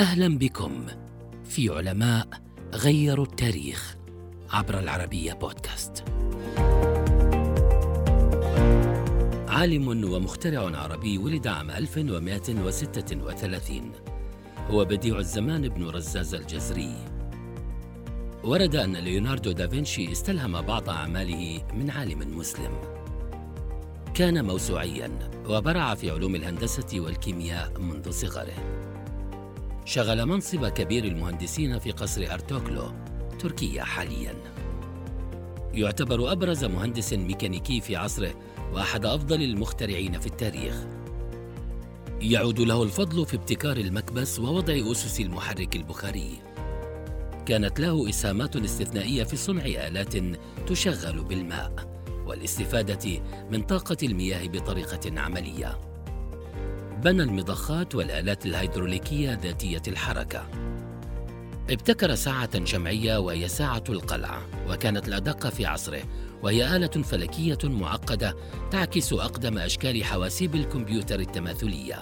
أهلا بكم في علماء غيروا التاريخ عبر العربية بودكاست. عالم ومخترع عربي ولد عام 1136 هو بديع الزمان ابن رزاز الجزري. ورد أن ليوناردو دافنشي استلهم بعض أعماله من عالم مسلم. كان موسوعيا وبرع في علوم الهندسة والكيمياء منذ صغره. شغل منصب كبير المهندسين في قصر أرتوكلو تركيا حاليا. يعتبر أبرز مهندس ميكانيكي في عصره وأحد أفضل المخترعين في التاريخ. يعود له الفضل في ابتكار المكبس ووضع أسس المحرك البخاري. كانت له إسهامات استثنائية في صنع آلات تشغل بالماء والاستفادة من طاقة المياه بطريقة عملية. بنى المضخات والآلات الهيدروليكية ذاتية الحركة. ابتكر ساعة شمعية وهي ساعة القلعة وكانت الأدق في عصره وهي آلة فلكية معقدة تعكس أقدم أشكال حواسيب الكمبيوتر التماثلية.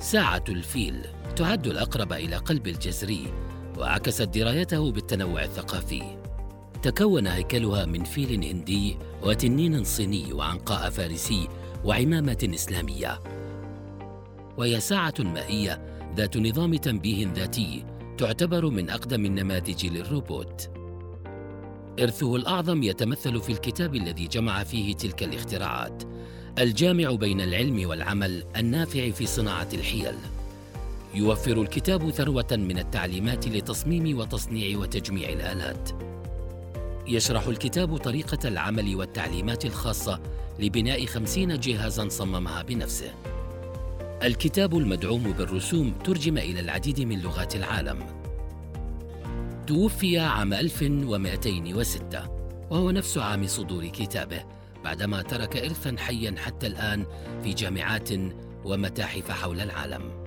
ساعة الفيل تعد الأقرب إلى قلب الجزري وعكست درايته بالتنوع الثقافي. تكون هيكلها من فيل هندي وتنين صيني وعنقاء فارسي وعمامة إسلامية. وهي ساعة مائية ذات نظام تنبيه ذاتي تعتبر من أقدم النماذج للروبوت. إرثه الأعظم يتمثل في الكتاب الذي جمع فيه تلك الاختراعات، الجامع بين العلم والعمل النافع في صناعة الحيل. يوفر الكتاب ثروة من التعليمات لتصميم وتصنيع وتجميع الآلات. يشرح الكتاب طريقة العمل والتعليمات الخاصة لبناء خمسين جهازا صممها بنفسه. الكتاب المدعوم بالرسوم ترجم إلى العديد من لغات العالم. توفي عام 1206 وهو نفس عام صدور كتابه بعدما ترك إرثا حيا حتى الآن في جامعات ومتاحف حول العالم.